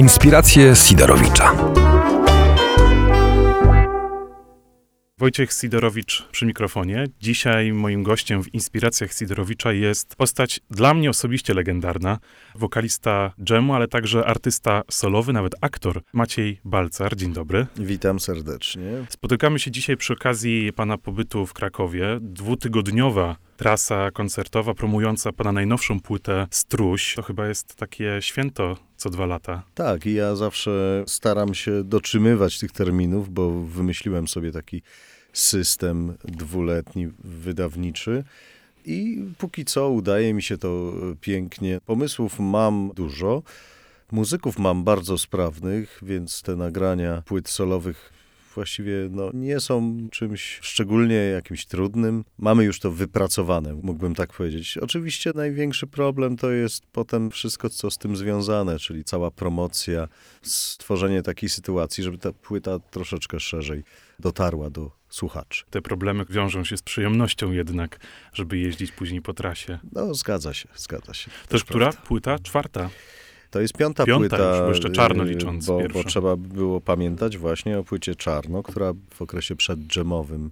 Inspiracje Sidorowicza. Wojciech Sidorowicz przy mikrofonie. Dzisiaj moim gościem w Inspiracjach Sidorowicza jest postać dla mnie osobiście legendarna, wokalista dżemu, ale także artysta solowy, nawet aktor Maciej Balcar. Dzień dobry. Witam serdecznie. Spotykamy się dzisiaj przy okazji pana pobytu w Krakowie. Dwutygodniowa trasa koncertowa promująca pana najnowszą płytę Struś. To chyba jest takie święto co dwa lata. Tak, i ja zawsze staram się dotrzymywać tych terminów, bo wymyśliłem sobie taki system dwuletni wydawniczy. I póki co udaje mi się to pięknie. Pomysłów mam dużo. Muzyków mam bardzo sprawnych, więc te nagrania płyt solowych właściwie no, nie są czymś szczególnie jakimś trudnym. Mamy już to wypracowane, mógłbym tak powiedzieć. Oczywiście największy problem to jest potem wszystko, co z tym związane, czyli cała promocja, stworzenie takiej sytuacji, żeby ta płyta troszeczkę szerzej dotarła do słuchaczy. Te problemy wiążą się z przyjemnością jednak, żeby jeździć później po trasie. No, zgadza się, zgadza się. To już która płyta? Czwarta. To jest piąta, piąta płyta. Już, bo jeszcze czarno licząc. Bo, bo, trzeba było pamiętać właśnie o płycie Czarno, która w okresie przeddżemowym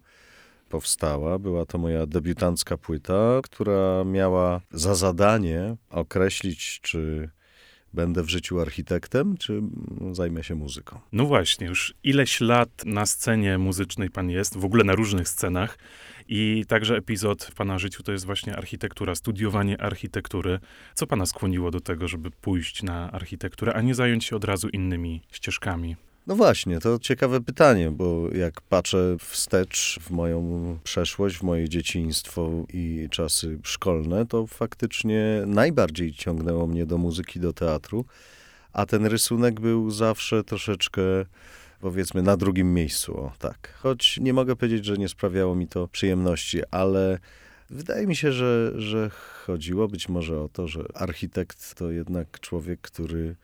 powstała. Była to moja debiutancka płyta, która miała za zadanie określić, czy będę w życiu architektem, czy zajmę się muzyką. No właśnie, już ileś lat na scenie muzycznej pan jest, w ogóle na różnych scenach. I także epizod w pana życiu to jest właśnie architektura, studiowanie architektury. Co pana skłoniło do tego, żeby pójść na architekturę, a nie zająć się od razu innymi ścieżkami? No właśnie, to ciekawe pytanie, bo jak patrzę wstecz w moją przeszłość, w moje dzieciństwo i czasy szkolne, to faktycznie najbardziej ciągnęło mnie do muzyki, do teatru, a ten rysunek był zawsze troszeczkę powiedzmy na drugim miejscu, o tak. Choć nie mogę powiedzieć, że nie sprawiało mi to przyjemności, ale wydaje mi się, że, że chodziło być może o to, że architekt to jednak człowiek, który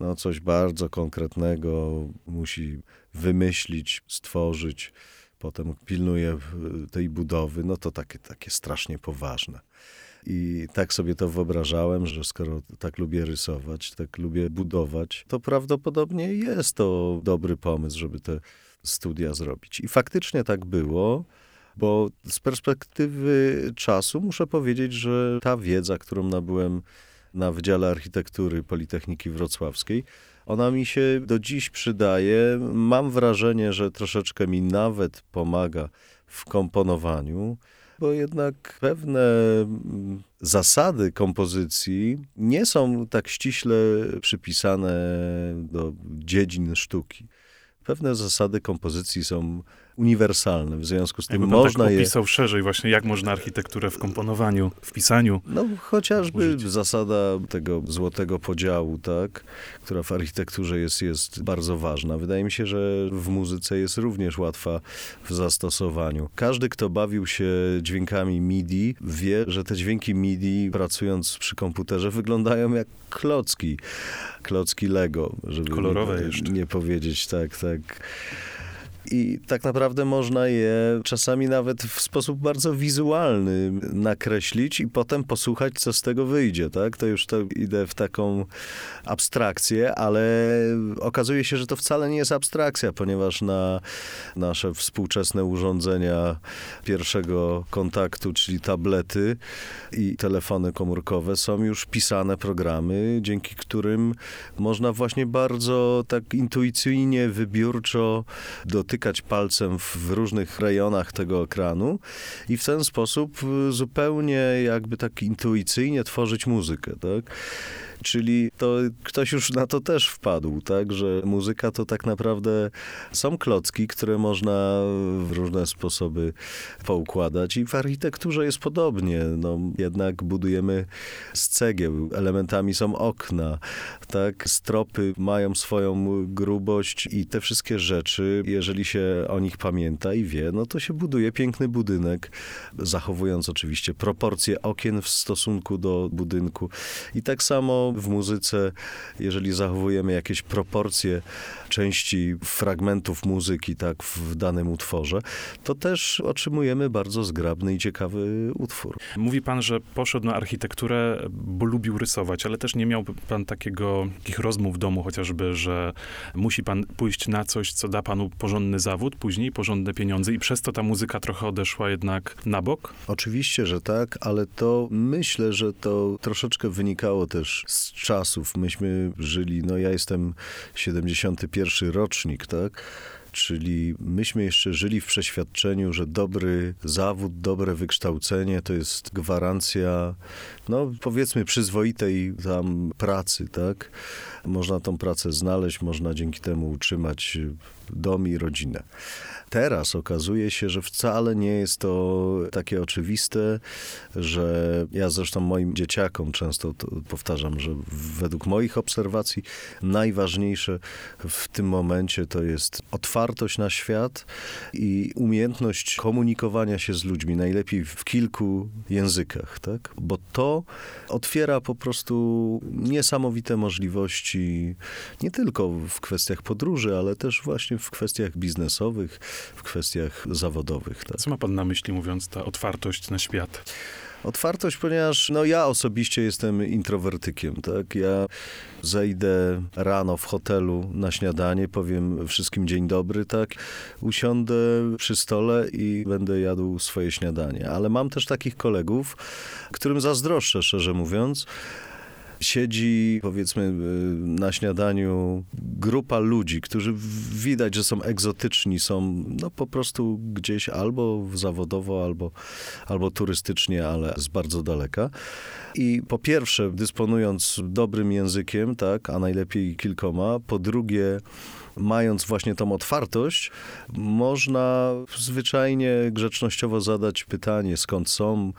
no, coś bardzo konkretnego musi wymyślić, stworzyć, potem pilnuje tej budowy, no to takie, takie strasznie poważne. I tak sobie to wyobrażałem, że skoro tak lubię rysować, tak lubię budować, to prawdopodobnie jest to dobry pomysł, żeby te studia zrobić. I faktycznie tak było. Bo z perspektywy czasu muszę powiedzieć, że ta wiedza, którą nabyłem na Wydziale Architektury Politechniki Wrocławskiej, ona mi się do dziś przydaje. Mam wrażenie, że troszeczkę mi nawet pomaga w komponowaniu bo jednak pewne mm, zasady kompozycji nie są tak ściśle przypisane do dziedzin sztuki. Pewne zasady kompozycji są uniwersalne. W związku z tym Jakby można tak je... opisał szerzej właśnie, jak można architekturę w komponowaniu, w pisaniu No chociażby użyć. zasada tego złotego podziału, tak, która w architekturze jest, jest bardzo ważna. Wydaje mi się, że w muzyce jest również łatwa w zastosowaniu. Każdy, kto bawił się dźwiękami MIDI, wie, że te dźwięki MIDI, pracując przy komputerze, wyglądają jak klocki. Klocki Lego, żeby Kolorowe nie, jeszcze. nie powiedzieć tak, tak. I tak naprawdę można je czasami nawet w sposób bardzo wizualny nakreślić i potem posłuchać, co z tego wyjdzie, tak? To już to idę w taką abstrakcję, ale okazuje się, że to wcale nie jest abstrakcja, ponieważ na nasze współczesne urządzenia pierwszego kontaktu, czyli tablety i telefony komórkowe są już pisane programy, dzięki którym można właśnie bardzo tak intuicyjnie, wybiórczo dotykać palcem w różnych rejonach tego ekranu i w ten sposób zupełnie jakby tak intuicyjnie tworzyć muzykę, tak? Czyli to ktoś już na to też wpadł, tak, że muzyka to tak naprawdę są klocki, które można w różne sposoby poukładać i w architekturze jest podobnie. No, jednak budujemy z cegieł, elementami są okna, tak, stropy mają swoją grubość i te wszystkie rzeczy, jeżeli się o nich pamięta i wie, no to się buduje piękny budynek, zachowując oczywiście proporcje okien w stosunku do budynku. I tak samo w muzyce, jeżeli zachowujemy jakieś proporcje części fragmentów muzyki tak w danym utworze, to też otrzymujemy bardzo zgrabny i ciekawy utwór. Mówi pan, że poszedł na architekturę, bo lubił rysować, ale też nie miał pan takiego, takich rozmów w domu chociażby, że musi pan pójść na coś, co da panu porządny zawód, później porządne pieniądze i przez to ta muzyka trochę odeszła jednak na bok? Oczywiście, że tak, ale to myślę, że to troszeczkę wynikało też z czasów. Myśmy żyli, no ja jestem 71 rocznik, tak? Czyli myśmy jeszcze żyli w przeświadczeniu, że dobry zawód, dobre wykształcenie to jest gwarancja, no powiedzmy, przyzwoitej tam pracy, tak? Można tą pracę znaleźć, można dzięki temu utrzymać dom i rodzinę. Teraz okazuje się, że wcale nie jest to takie oczywiste, że ja zresztą moim dzieciakom często powtarzam, że według moich obserwacji najważniejsze w tym momencie to jest otwartość na świat i umiejętność komunikowania się z ludźmi, najlepiej w kilku językach, tak? Bo to otwiera po prostu niesamowite możliwości nie tylko w kwestiach podróży, ale też właśnie w kwestiach biznesowych, w kwestiach zawodowych. Tak? Co ma pan na myśli, mówiąc ta otwartość na świat? Otwartość, ponieważ no, ja osobiście jestem introwertykiem, tak? Ja zejdę rano w hotelu na śniadanie, powiem wszystkim dzień dobry, tak? Usiądę przy stole i będę jadł swoje śniadanie. Ale mam też takich kolegów, którym zazdroszczę, szczerze mówiąc, siedzi, powiedzmy, y, na śniadaniu grupa ludzi, którzy widać, że są egzotyczni, są no, po prostu gdzieś albo zawodowo, albo, albo turystycznie, ale z bardzo daleka. I po pierwsze, dysponując dobrym językiem, tak, a najlepiej kilkoma, po drugie, mając właśnie tą otwartość, można zwyczajnie grzecznościowo zadać pytanie, skąd są,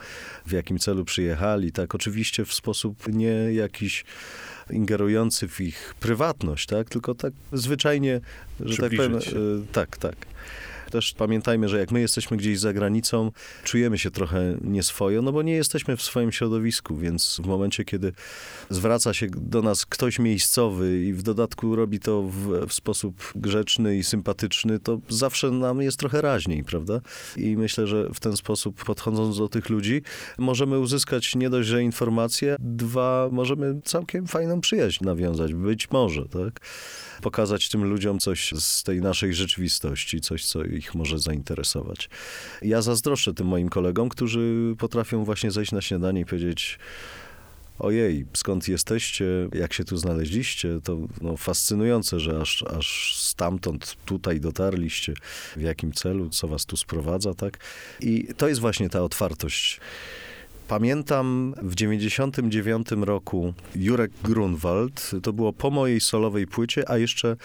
w jakim celu przyjechali, tak, oczywiście w sposób nie jakiś ingerujący w ich prywatność, tak, tylko tak zwyczajnie, że tak powiem, e, tak, tak. Też pamiętajmy, że jak my jesteśmy gdzieś za granicą, czujemy się trochę nieswojo, no bo nie jesteśmy w swoim środowisku, więc w momencie, kiedy zwraca się do nas ktoś miejscowy i w dodatku robi to w, w sposób grzeczny i sympatyczny, to zawsze nam jest trochę raźniej, prawda? I myślę, że w ten sposób podchodząc do tych ludzi, możemy uzyskać nie dość, że informacje, dwa, możemy całkiem fajną przyjaźń nawiązać, być może, tak? pokazać tym ludziom coś z tej naszej rzeczywistości, coś, co ich może zainteresować. Ja zazdroszczę tym moim kolegom, którzy potrafią właśnie zejść na śniadanie i powiedzieć, ojej, skąd jesteście, jak się tu znaleźliście, to no, fascynujące, że aż, aż stamtąd tutaj dotarliście, w jakim celu, co was tu sprowadza, tak? I to jest właśnie ta otwartość. Pamiętam w 99 roku Jurek Grunwald, to było po mojej solowej płycie, a jeszcze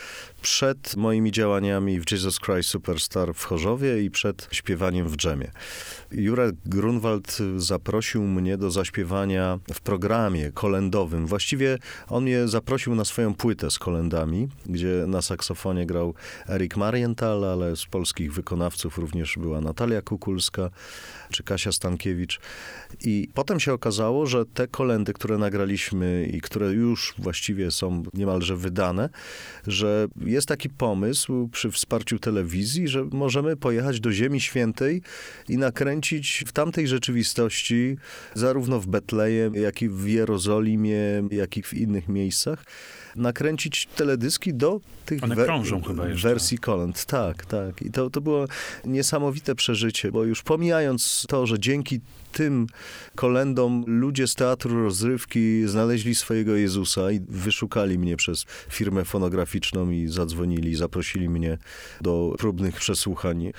przed moimi działaniami w Jesus Christ Superstar w Chorzowie i przed śpiewaniem w dżemie. Jurek Grunwald zaprosił mnie do zaśpiewania w programie kolendowym. Właściwie on mnie zaprosił na swoją płytę z kolendami, gdzie na saksofonie grał Erik Marienthal, ale z polskich wykonawców również była Natalia Kukulska czy Kasia Stankiewicz. I potem się okazało, że te kolendy, które nagraliśmy i które już właściwie są niemalże wydane, że jest taki pomysł przy wsparciu telewizji, że możemy pojechać do Ziemi Świętej i nakręcić w tamtej rzeczywistości, zarówno w Betlejem, jak i w Jerozolimie, jak i w innych miejscach, nakręcić teledyski do tych One we krążą chyba jeszcze. wersji kolęd. Tak, tak. I to, to było niesamowite przeżycie, bo już pomijając to, że dzięki tym kolendom ludzie z teatru rozrywki znaleźli swojego Jezusa i wyszukali mnie przez firmę fonograficzną i zadzwonili, zaprosili mnie do próbnych przesłuchań,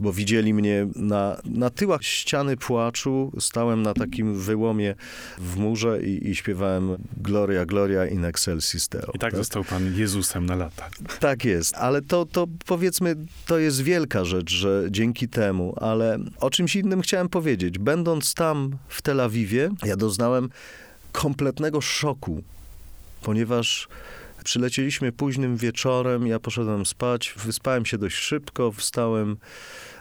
bo widzieli mnie na, na tyłach ściany płaczu. Stałem na takim wyłomie w murze i, i śpiewałem Gloria, Gloria in excelsis Deo. I tak, tak został pan Jezusem na lata. Tak jest, ale to, to powiedzmy, to jest wielka rzecz, że dzięki temu, ale o czymś innym chciałem powiedzieć. Będąc tam w Tel Awiwie, ja doznałem kompletnego szoku, ponieważ Przylecieliśmy późnym wieczorem, ja poszedłem spać, wyspałem się dość szybko, wstałem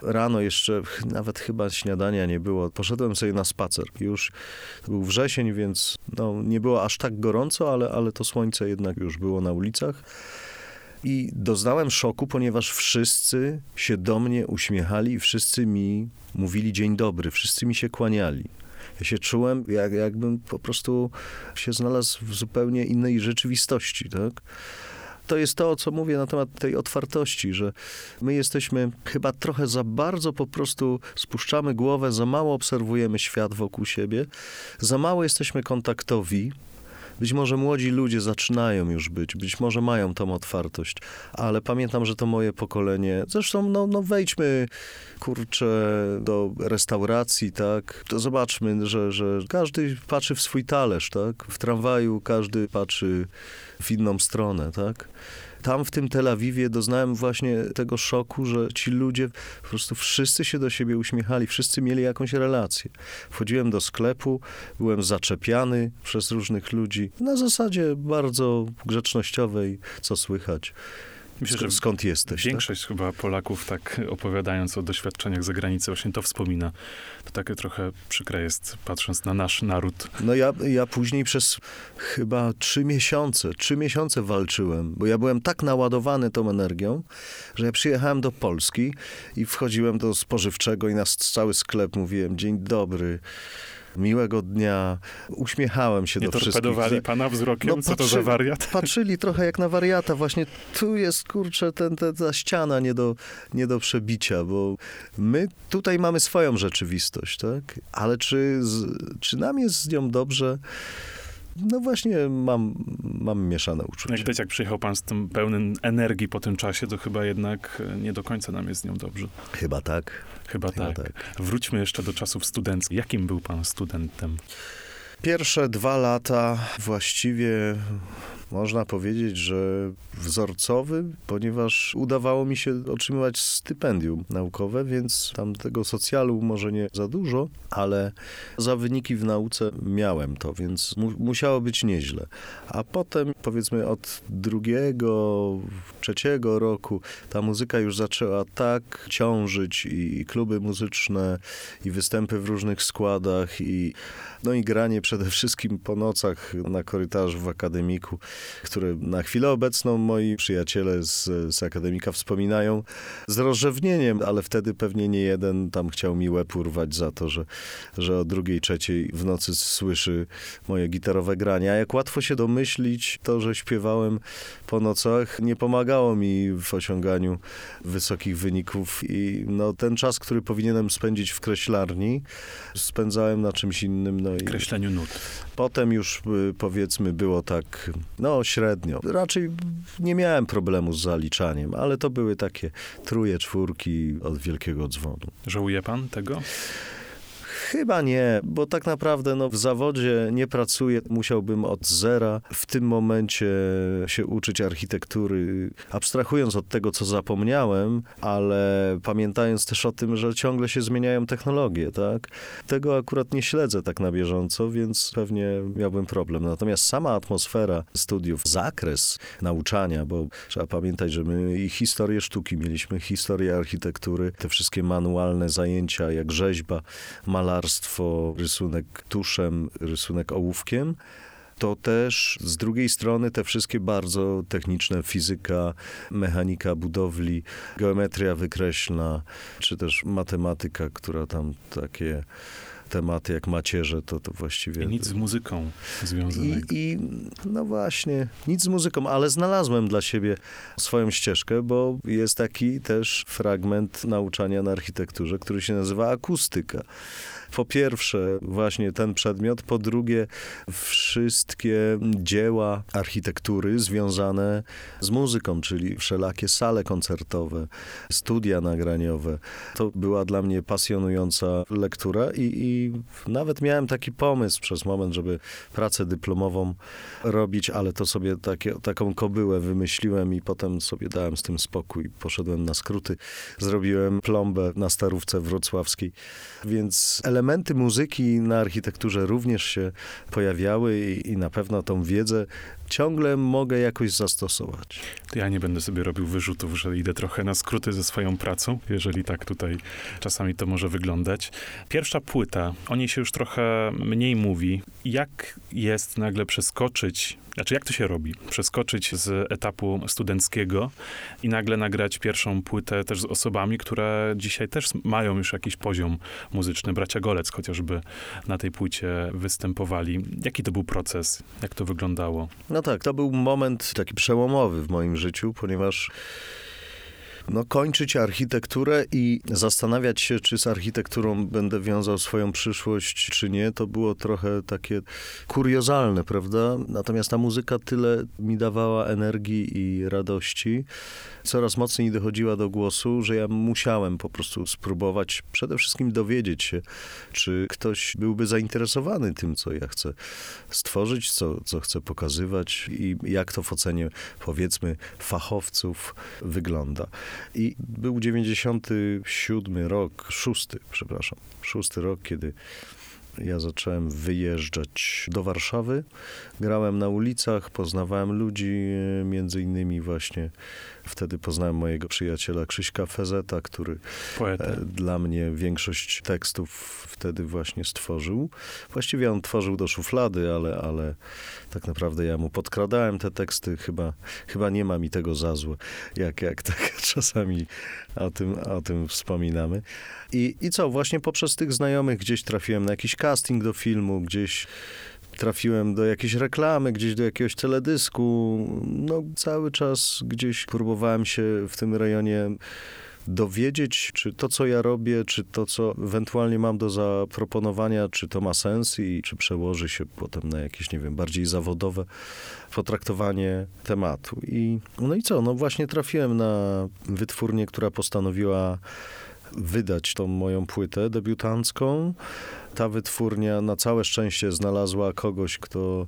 rano jeszcze, nawet chyba śniadania nie było. Poszedłem sobie na spacer. Już był wrzesień, więc no, nie było aż tak gorąco, ale, ale to słońce jednak już było na ulicach. I doznałem szoku, ponieważ wszyscy się do mnie uśmiechali i wszyscy mi mówili dzień dobry, wszyscy mi się kłaniali. Ja się czułem, jak, jakbym po prostu się znalazł w zupełnie innej rzeczywistości, tak? To jest to, co mówię na temat tej otwartości, że my jesteśmy chyba trochę za bardzo po prostu spuszczamy głowę, za mało obserwujemy świat wokół siebie, za mało jesteśmy kontaktowi, być może młodzi ludzie zaczynają już być, być może mają tą otwartość, ale pamiętam, że to moje pokolenie, zresztą no, no wejdźmy, kurczę, do restauracji, tak, to zobaczmy, że, że każdy patrzy w swój talerz, tak, w tramwaju każdy patrzy w inną stronę, tak. Tam w tym Tel Awiwie doznałem właśnie tego szoku, że ci ludzie po prostu wszyscy się do siebie uśmiechali, wszyscy mieli jakąś relację. Wchodziłem do sklepu, byłem zaczepiany przez różnych ludzi na zasadzie bardzo grzecznościowej, co słychać. Myślę, Sk- że skąd jesteś? tak? Większość chyba Polaków, tak opowiadając o doświadczeniach za granicą, właśnie to wspomina. To takie trochę przykre jest, patrząc na nasz naród. No ja, ja później przez chyba trzy miesiące, trzy miesiące walczyłem, bo ja byłem tak naładowany tą energią, że ja przyjechałem do Polski i wchodziłem do spożywczego i na cały sklep mówiłem dzień dobry, miłego dnia, uśmiechałem się Nie do wszystkich. torpedowali pana wzrokiem? No, Co to za wariat? Patrzyli trochę jak na wariata. Właśnie tu jest, kurczę, ten, ten, ta ściana nie do, nie do przebicia, bo my tutaj mamy swoją rzeczywistość, tak? Ale czy, z, czy nam jest z nią dobrze? No właśnie mam, mam mieszane uczucia. Jak widać, jak przyjechał pan z tym pełnym energii po tym czasie, to chyba jednak e, nie do końca nam jest z nią dobrze. Chyba tak. Chyba, Chyba tak. Wróćmy jeszcze do czasów studenckich. Jakim był pan studentem? Pierwsze dwa lata właściwie można powiedzieć, że wzorcowy, ponieważ udawało mi się otrzymywać stypendium naukowe, więc tam tego socjalu może nie za dużo, ale za wyniki w nauce miałem to, więc mu musiało być nieźle. A potem, powiedzmy, od drugiego, trzeciego roku ta muzyka już zaczęła tak ciążyć i, kluby muzyczne, i występy w różnych składach, i, no i granie przede wszystkim po nocach na korytarzu w akademiku, które na chwilę obecną moi przyjaciele z, z akademika wspominają z rozrzewnieniem, ale wtedy pewnie nie jeden tam chciał mi łeb urwać za to, że, że o drugiej, trzeciej w nocy słyszy moje gitarowe granie. A jak łatwo się domyślić, to, że śpiewałem po nocach, nie pomagało mi w osiąganiu wysokich wyników i no, ten czas, który powinienem spędzić w kreślarni, spędzałem na czymś innym. No i Kreśleniu nut. Potem już y, powiedzmy było tak, no średnio. Raczej nie miałem problemu z zaliczaniem, ale to były takie truje, czwórki od wielkiego dzwonu. Żałuje pan tego? Chyba nie, bo tak naprawdę no, w zawodzie nie pracuję, musiałbym od zera w tym momencie się uczyć architektury, abstrahując od tego, co zapomniałem, ale pamiętając też o tym, że ciągle się zmieniają technologie, tak? Tego akurat nie śledzę tak na bieżąco, więc pewnie miałbym problem. Natomiast sama atmosfera studiów, zakres nauczania, bo trzeba pamiętać, że my i historię sztuki mieliśmy, historię architektury, te wszystkie manualne zajęcia, jak rzeźba, malarstwo, rysunek tuszem, rysunek ołówkiem, to też z drugiej strony te wszystkie bardzo techniczne fizyka, mechanika budowli, geometria wykreślna, czy też matematyka, która tam takie tematy jak macierze, to, to właściwie... I nic z muzyką I, związanego. I no właśnie, nic z muzyką, ale znalazłem dla siebie swoją ścieżkę, bo jest taki też fragment nauczania na architekturze, który się nazywa akustyka. Po pierwsze, właśnie ten przedmiot, po drugie, wszystkie dzieła architektury związane z muzyką, czyli wszelakie sale koncertowe, studia nagraniowe. To była dla mnie pasjonująca lektura i, i nawet miałem taki pomysł przez moment, żeby pracę dyplomową robić, ale to sobie takie, taką kobyłę wymyśliłem i potem sobie dałem z tym spokój. Poszedłem na skróty, zrobiłem plombę na starówce wrocławskiej, więc elementy elementy muzyki na architekturze również się pojawiały i, i na pewno tą wiedzę ciągle mogę jakoś zastosować. To ja nie będę sobie robił wyrzutów, że idę trochę na skróty ze swoją pracą, jeżeli tak tutaj czasami to może wyglądać. Pierwsza płyta, o niej się już trochę mniej mówi. Jak jest nagle przeskoczyć, znaczy jak to się robi? Przeskoczyć z etapu studenckiego i nagle nagrać pierwszą płytę też z osobami, które dzisiaj też mają już jakiś poziom muzyczny. Bracia Golec chociażby na tej płycie występowali. Jaki to był proces? Jak to wyglądało? No tak, to był moment taki przełomowy w moim życiu, ponieważ no, kończyć architekturę i zastanawiać się, czy z architekturą będę wiązał swoją przyszłość, czy nie, to było trochę takie kuriozalne, prawda? Natomiast ta muzyka tyle mi dawała energii i radości, coraz mocniej dochodziła do głosu, że ja musiałem po prostu spróbować przede wszystkim dowiedzieć się, czy ktoś byłby zainteresowany tym, co ja chcę stworzyć, co, co chcę pokazywać i jak to w ocenie, powiedzmy, fachowców wygląda. I był 97 rok, szósty, przepraszam, szósty rok, kiedy ja zacząłem wyjeżdżać do Warszawy. Grałem na ulicach, poznawałem ludzi, między innymi właśnie wtedy poznałem mojego przyjaciela Krzyśka Fezeta, który Poeta. e, dla mnie większość tekstów wtedy właśnie stworzył. Właściwie on tworzył do szuflady, ale, ale tak naprawdę ja mu podkradałem te teksty. Chyba, chyba nie ma mi tego za złe, jak, jak tak czasami o tym, o tym wspominamy. I, I co, właśnie poprzez tych znajomych gdzieś trafiłem na jakiś casting do filmu, gdzieś trafiłem do jakiejś reklamy, gdzieś do jakiegoś teledysku. No, cały czas gdzieś próbowałem się w tym rejonie dowiedzieć, czy to, co ja robię, czy to, co ewentualnie mam do zaproponowania, czy to ma sens i czy przełoży się potem na jakieś, nie wiem, bardziej zawodowe potraktowanie tematu. I, no i co? No właśnie trafiłem na wytwórnię, która postanowiła wydać tą moją płytę debiutancką. Ta wytwórnia na całe szczęście znalazła kogoś, kto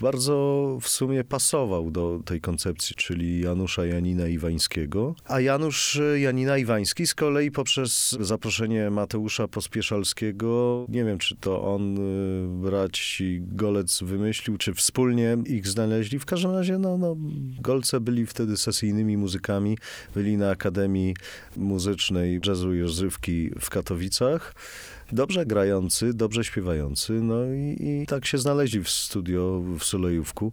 bardzo w sumie pasował do tej koncepcji, czyli Janusza Janina Iwańskiego. A Janusz Janina Iwański z kolei poprzez zaproszenie Mateusza Pospieszalskiego, nie wiem czy to on, y, braci Golec wymyślił, czy wspólnie ich znaleźli. W każdym razie, no, no Golce byli wtedy sesyjnymi muzykami, byli na Akademii Muzycznej Jazzu i Rozrywki w Katowicach dobrze grający, dobrze śpiewający, no i, i, tak się znaleźli w studio w Sulejówku.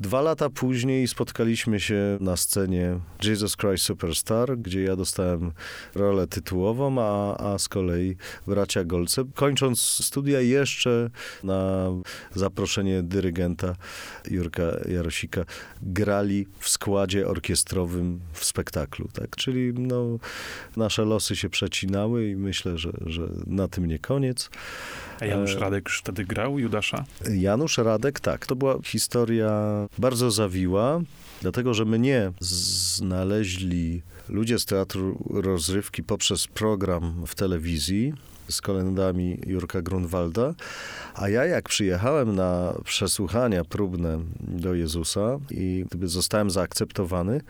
Dwa lata później spotkaliśmy się na scenie Jesus Christ Superstar, gdzie ja dostałem rolę tytułową, a, a z kolei bracia Golce, kończąc studia jeszcze na zaproszenie dyrygenta Jurka Jarosika, grali w składzie orkiestrowym w spektaklu. Tak? Czyli no, nasze losy się przecinały i myślę, że, że na tym nie koniec. A Janusz Radek już wtedy grał Judasza? Janusz Radek, tak. To była historia bardzo zawiła, dlatego że mnie znaleźli ludzie z Teatru Rozrywki poprzez program w telewizji z kolendami Jurka Grunwalda, a ja jak przyjechałem na przesłuchania próbne do Jezusa i gdyby zostałem zaakceptowany,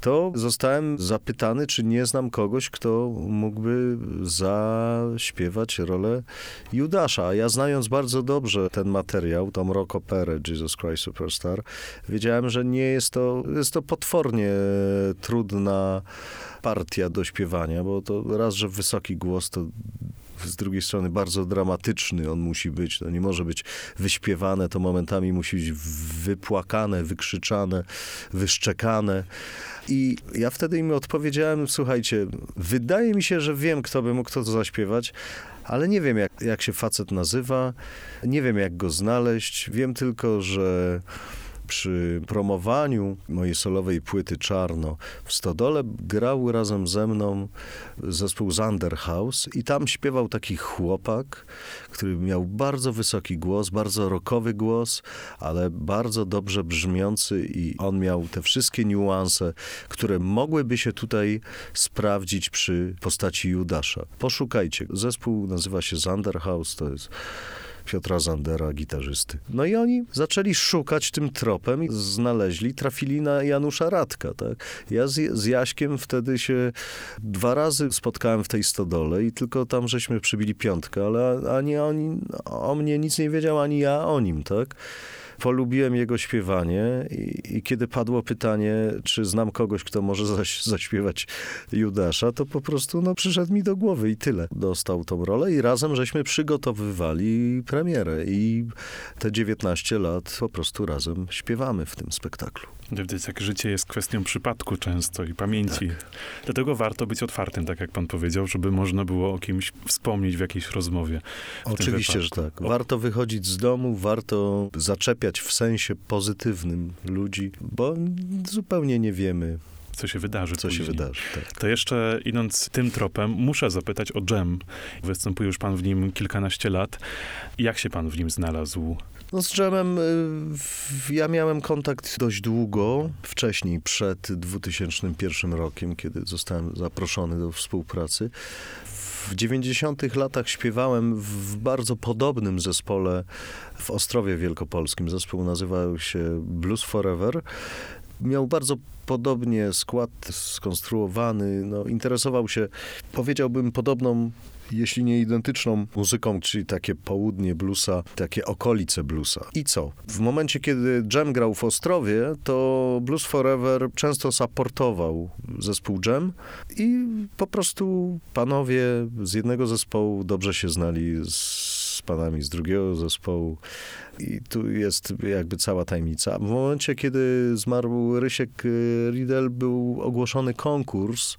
to zostałem zapytany, czy nie znam kogoś, kto mógłby zaśpiewać rolę Judasza. A ja znając bardzo dobrze ten materiał, tą rock operę Jesus Christ Superstar, wiedziałem, że nie jest to, jest to potwornie trudna partia do śpiewania, bo to raz, że wysoki głos to z drugiej strony bardzo dramatyczny on musi być. To nie może być wyśpiewane, to momentami musi być wypłakane, wykrzyczane, wyszczekane. I ja wtedy im odpowiedziałem, słuchajcie, wydaje mi się, że wiem, kto by mógł to zaśpiewać, ale nie wiem, jak, jak się facet nazywa, nie wiem, jak go znaleźć. Wiem tylko, że przy promowaniu mojej solowej płyty Czarno w Stodole grał razem ze mną zespół Zanderhaus i tam śpiewał taki chłopak, który miał bardzo wysoki głos, bardzo rockowy głos, ale bardzo dobrze brzmiący i on miał te wszystkie niuanse, które mogłyby się tutaj sprawdzić przy postaci Judasza. Poszukajcie. Zespół nazywa się Zanderhaus, to jest Piotra Zandera, gitarzysty. No i oni zaczęli szukać tym tropem i znaleźli, trafili na Janusza Radka, tak? Ja z, z Jaśkiem wtedy się dwa razy spotkałem w tej stodole i tylko tam żeśmy przybili piątkę, ale ani oni o mnie nic nie wiedział, ani ja o nim, tak? Polubiłem jego śpiewanie i, i, kiedy padło pytanie, czy znam kogoś, kto może zaś, zaśpiewać Judasza, to po prostu no, przyszedł mi do głowy i tyle. Dostał tą rolę i razem żeśmy przygotowywali premierę i te 19 lat po prostu razem śpiewamy w tym spektaklu. Widać, jak życie jest kwestią przypadku często i pamięci. Tak. Dlatego warto być otwartym, tak jak pan powiedział, żeby można było o kimś wspomnieć w jakiejś rozmowie. Oczywiście, że tak. Warto wychodzić z domu, warto zaczepiać w sensie pozytywnym ludzi, bo zupełnie nie wiemy, co się wydarzy. Co później. się wydarzy, tak. To jeszcze idąc tym tropem, muszę zapytać o dżem. Występuje już pan w nim kilkanaście lat. Jak się pan w nim znalazł? No z dżemem ja miałem kontakt dość długo, wcześniej, przed 2001 rokiem, kiedy zostałem zaproszony do współpracy. W 90 latach śpiewałem w bardzo podobnym zespole w Ostrowie Wielkopolskim. Zespół nazywał się Blues Forever miał bardzo podobnie skład skonstruowany, no, interesował się, powiedziałbym, podobną jeśli nie identyczną muzyką, czyli takie południe bluesa, takie okolice bluesa. I co? W momencie, kiedy Jam grał w Ostrowie, to Blues Forever często supportował zespół Jam i po prostu panowie z jednego zespołu dobrze się znali z panami z drugiego zespołu. I tu jest jakby cała tajemnica. W momencie, kiedy zmarł Rysiek Riedel, był ogłoszony konkurs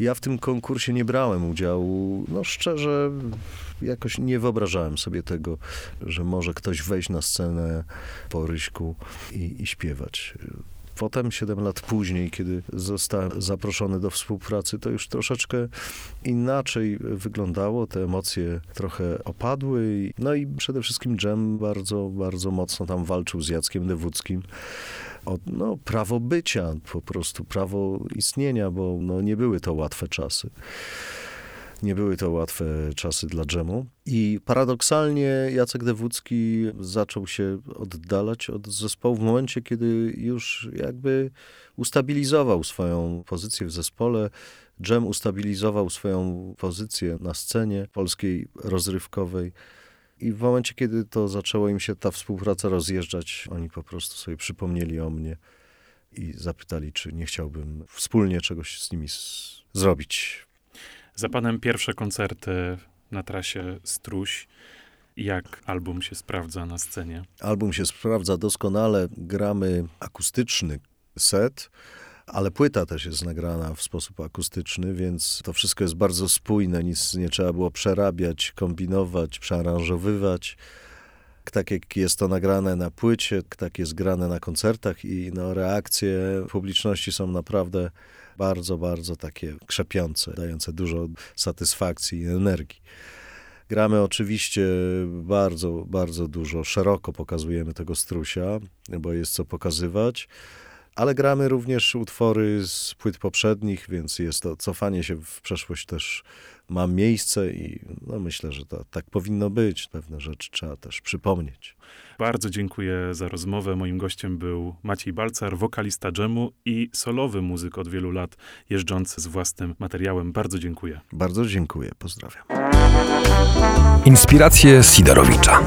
ja w tym konkursie nie brałem udziału. No szczerze, jakoś nie wyobrażałem sobie tego, że może ktoś wejść na scenę po Ryśku i, i śpiewać. Potem, 7 lat później, kiedy zostałem zaproszony do współpracy, to już troszeczkę inaczej wyglądało. Te emocje trochę opadły. No i przede wszystkim Dżem bardzo, bardzo mocno tam walczył z Jackiem Dewódzkim o no, prawo bycia, po prostu prawo istnienia, bo no, nie były to łatwe czasy. Nie były to łatwe czasy dla dżemu. I paradoksalnie Jacek Dewódzki zaczął się oddalać od zespołu w momencie, kiedy już jakby ustabilizował swoją pozycję w zespole. Dżem ustabilizował swoją pozycję na scenie polskiej rozrywkowej. I w momencie, kiedy to zaczęło im się ta współpraca rozjeżdżać, oni po prostu sobie przypomnieli o mnie i zapytali, czy nie chciałbym wspólnie czegoś z nimi zrobić. Za panem pierwsze koncerty na trasie Struś. Jak album się sprawdza na scenie? Album się sprawdza doskonale. Gramy akustyczny set ale płyta też jest nagrana w sposób akustyczny, więc to wszystko jest bardzo spójne, nic nie trzeba było przerabiać, kombinować, przearanżowywać. Tak jak jest to nagrane na płycie, tak jest grane na koncertach i no, reakcje publiczności są naprawdę bardzo, bardzo takie krzepiące, dające dużo satysfakcji i energii. Gramy oczywiście bardzo, bardzo dużo, szeroko pokazujemy tego strusia, bo jest co pokazywać ale gramy również utwory z płyt poprzednich, więc jest to cofanie się w przeszłość też ma miejsce i no myślę, że to tak powinno być. Pewne rzeczy trzeba też przypomnieć. Bardzo dziękuję za rozmowę. Moim gościem był Maciej Balcar, wokalista dżemu i solowy muzyk od wielu lat, jeżdżący z własnym materiałem. Bardzo dziękuję. Bardzo dziękuję. Pozdrawiam. Inspiracje Sidorowicza.